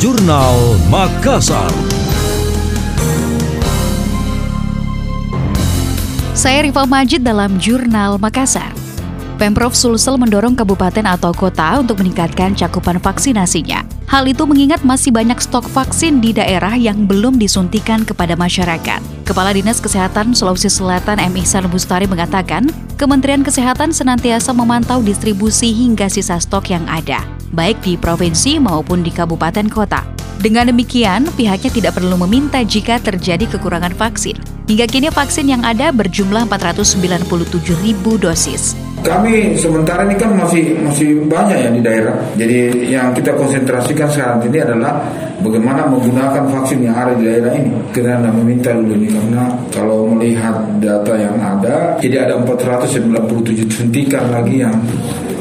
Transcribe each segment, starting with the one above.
Jurnal Makassar. Saya Rival Majid dalam Jurnal Makassar. Pemprov Sulsel mendorong kabupaten atau kota untuk meningkatkan cakupan vaksinasinya. Hal itu mengingat masih banyak stok vaksin di daerah yang belum disuntikan kepada masyarakat. Kepala Dinas Kesehatan Sulawesi Selatan M. Ihsan Bustari mengatakan, Kementerian Kesehatan senantiasa memantau distribusi hingga sisa stok yang ada, baik di provinsi maupun di kabupaten kota. Dengan demikian, pihaknya tidak perlu meminta jika terjadi kekurangan vaksin. Hingga kini vaksin yang ada berjumlah 497 ribu dosis. Kami sementara ini kan masih masih banyak ya di daerah. Jadi yang kita konsentrasikan sekarang ini adalah bagaimana menggunakan vaksin yang ada di daerah ini. Karena meminta dulu ini karena kalau melihat data yang ada, jadi ada 497 suntikan lagi yang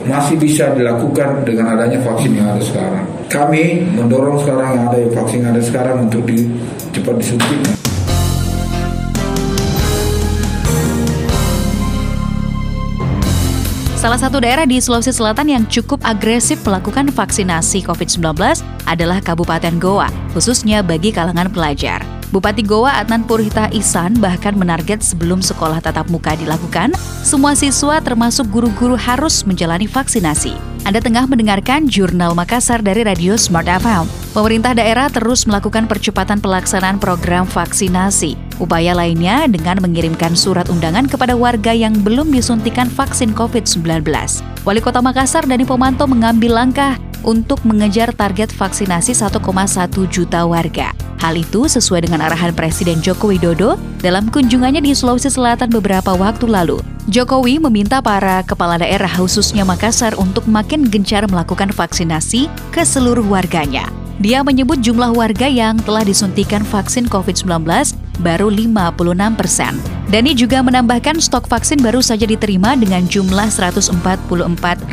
masih bisa dilakukan dengan adanya vaksin yang ada sekarang. Kami mendorong sekarang yang ada vaksin yang ada sekarang untuk di, cepat disuntik. Salah satu daerah di Sulawesi Selatan yang cukup agresif melakukan vaksinasi COVID-19 adalah Kabupaten Goa, khususnya bagi kalangan pelajar. Bupati Goa Adnan Purhita Isan bahkan menarget sebelum sekolah tatap muka dilakukan, semua siswa termasuk guru-guru harus menjalani vaksinasi. Anda tengah mendengarkan Jurnal Makassar dari Radio Smart FM. Pemerintah daerah terus melakukan percepatan pelaksanaan program vaksinasi. Upaya lainnya dengan mengirimkan surat undangan kepada warga yang belum disuntikan vaksin COVID-19. Wali Kota Makassar Dani Pomanto mengambil langkah untuk mengejar target vaksinasi 1,1 juta warga. Hal itu sesuai dengan arahan Presiden Joko Widodo dalam kunjungannya di Sulawesi Selatan beberapa waktu lalu. Jokowi meminta para kepala daerah khususnya Makassar untuk makin gencar melakukan vaksinasi ke seluruh warganya. Dia menyebut jumlah warga yang telah disuntikan vaksin COVID-19 baru 56 persen. Dani juga menambahkan stok vaksin baru saja diterima dengan jumlah 144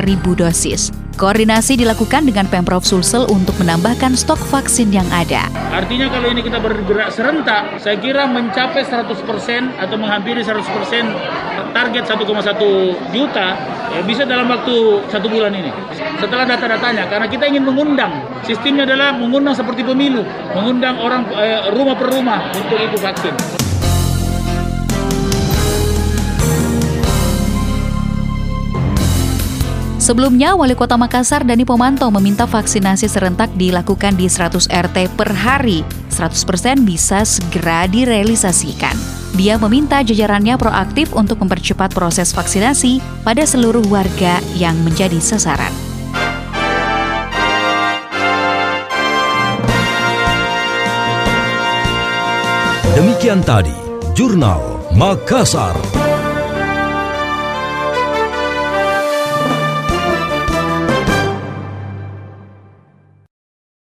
ribu dosis. Koordinasi dilakukan dengan Pemprov Sulsel untuk menambahkan stok vaksin yang ada. Artinya kalau ini kita bergerak serentak, saya kira mencapai 100% atau menghampiri 100% target 1,1 juta ya bisa dalam waktu satu bulan ini. Setelah data-datanya, karena kita ingin mengundang, sistemnya adalah mengundang seperti pemilu, mengundang orang eh, rumah per rumah untuk itu vaksin. Sebelumnya, Wali Kota Makassar Dani Pomanto meminta vaksinasi serentak dilakukan di 100 RT per hari. 100% bisa segera direalisasikan. Dia meminta jajarannya proaktif untuk mempercepat proses vaksinasi pada seluruh warga yang menjadi sasaran. Demikian tadi, Jurnal Makassar.